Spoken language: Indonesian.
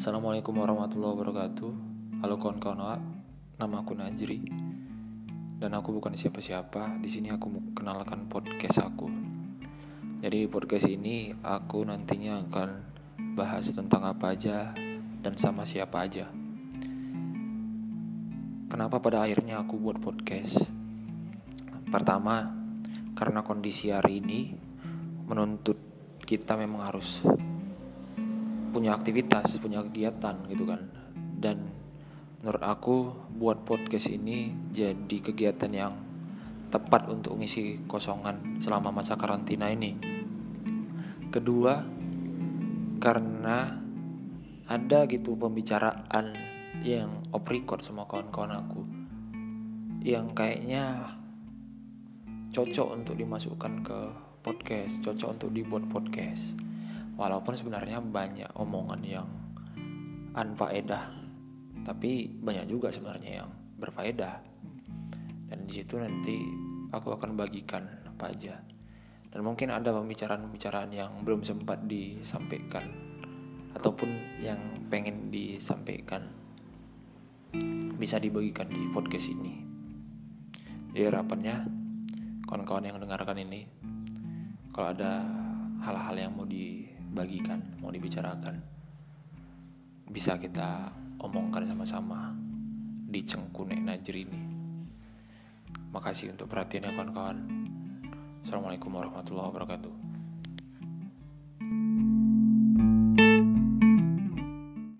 Assalamualaikum warahmatullahi wabarakatuh. Halo kawan-kawan, nama aku Najri. Dan aku bukan siapa-siapa. Di sini aku kenalkan podcast aku. Jadi di podcast ini aku nantinya akan bahas tentang apa aja dan sama siapa aja. Kenapa pada akhirnya aku buat podcast? Pertama, karena kondisi hari ini menuntut kita memang harus punya aktivitas, punya kegiatan gitu kan. Dan menurut aku buat podcast ini jadi kegiatan yang tepat untuk mengisi kosongan selama masa karantina ini. Kedua, karena ada gitu pembicaraan yang off record sama kawan-kawan aku yang kayaknya cocok untuk dimasukkan ke podcast, cocok untuk dibuat podcast. Walaupun sebenarnya banyak omongan yang anfaedah, tapi banyak juga sebenarnya yang berfaedah. Dan di situ nanti aku akan bagikan apa aja. Dan mungkin ada pembicaraan-pembicaraan yang belum sempat disampaikan ataupun yang pengen disampaikan bisa dibagikan di podcast ini. Jadi harapannya kawan-kawan yang mendengarkan ini kalau ada hal-hal yang mau dibagikan, mau dibicarakan, bisa kita omongkan sama-sama di Cengkunek Najri ini. Makasih untuk perhatiannya kawan-kawan. Assalamualaikum warahmatullahi wabarakatuh.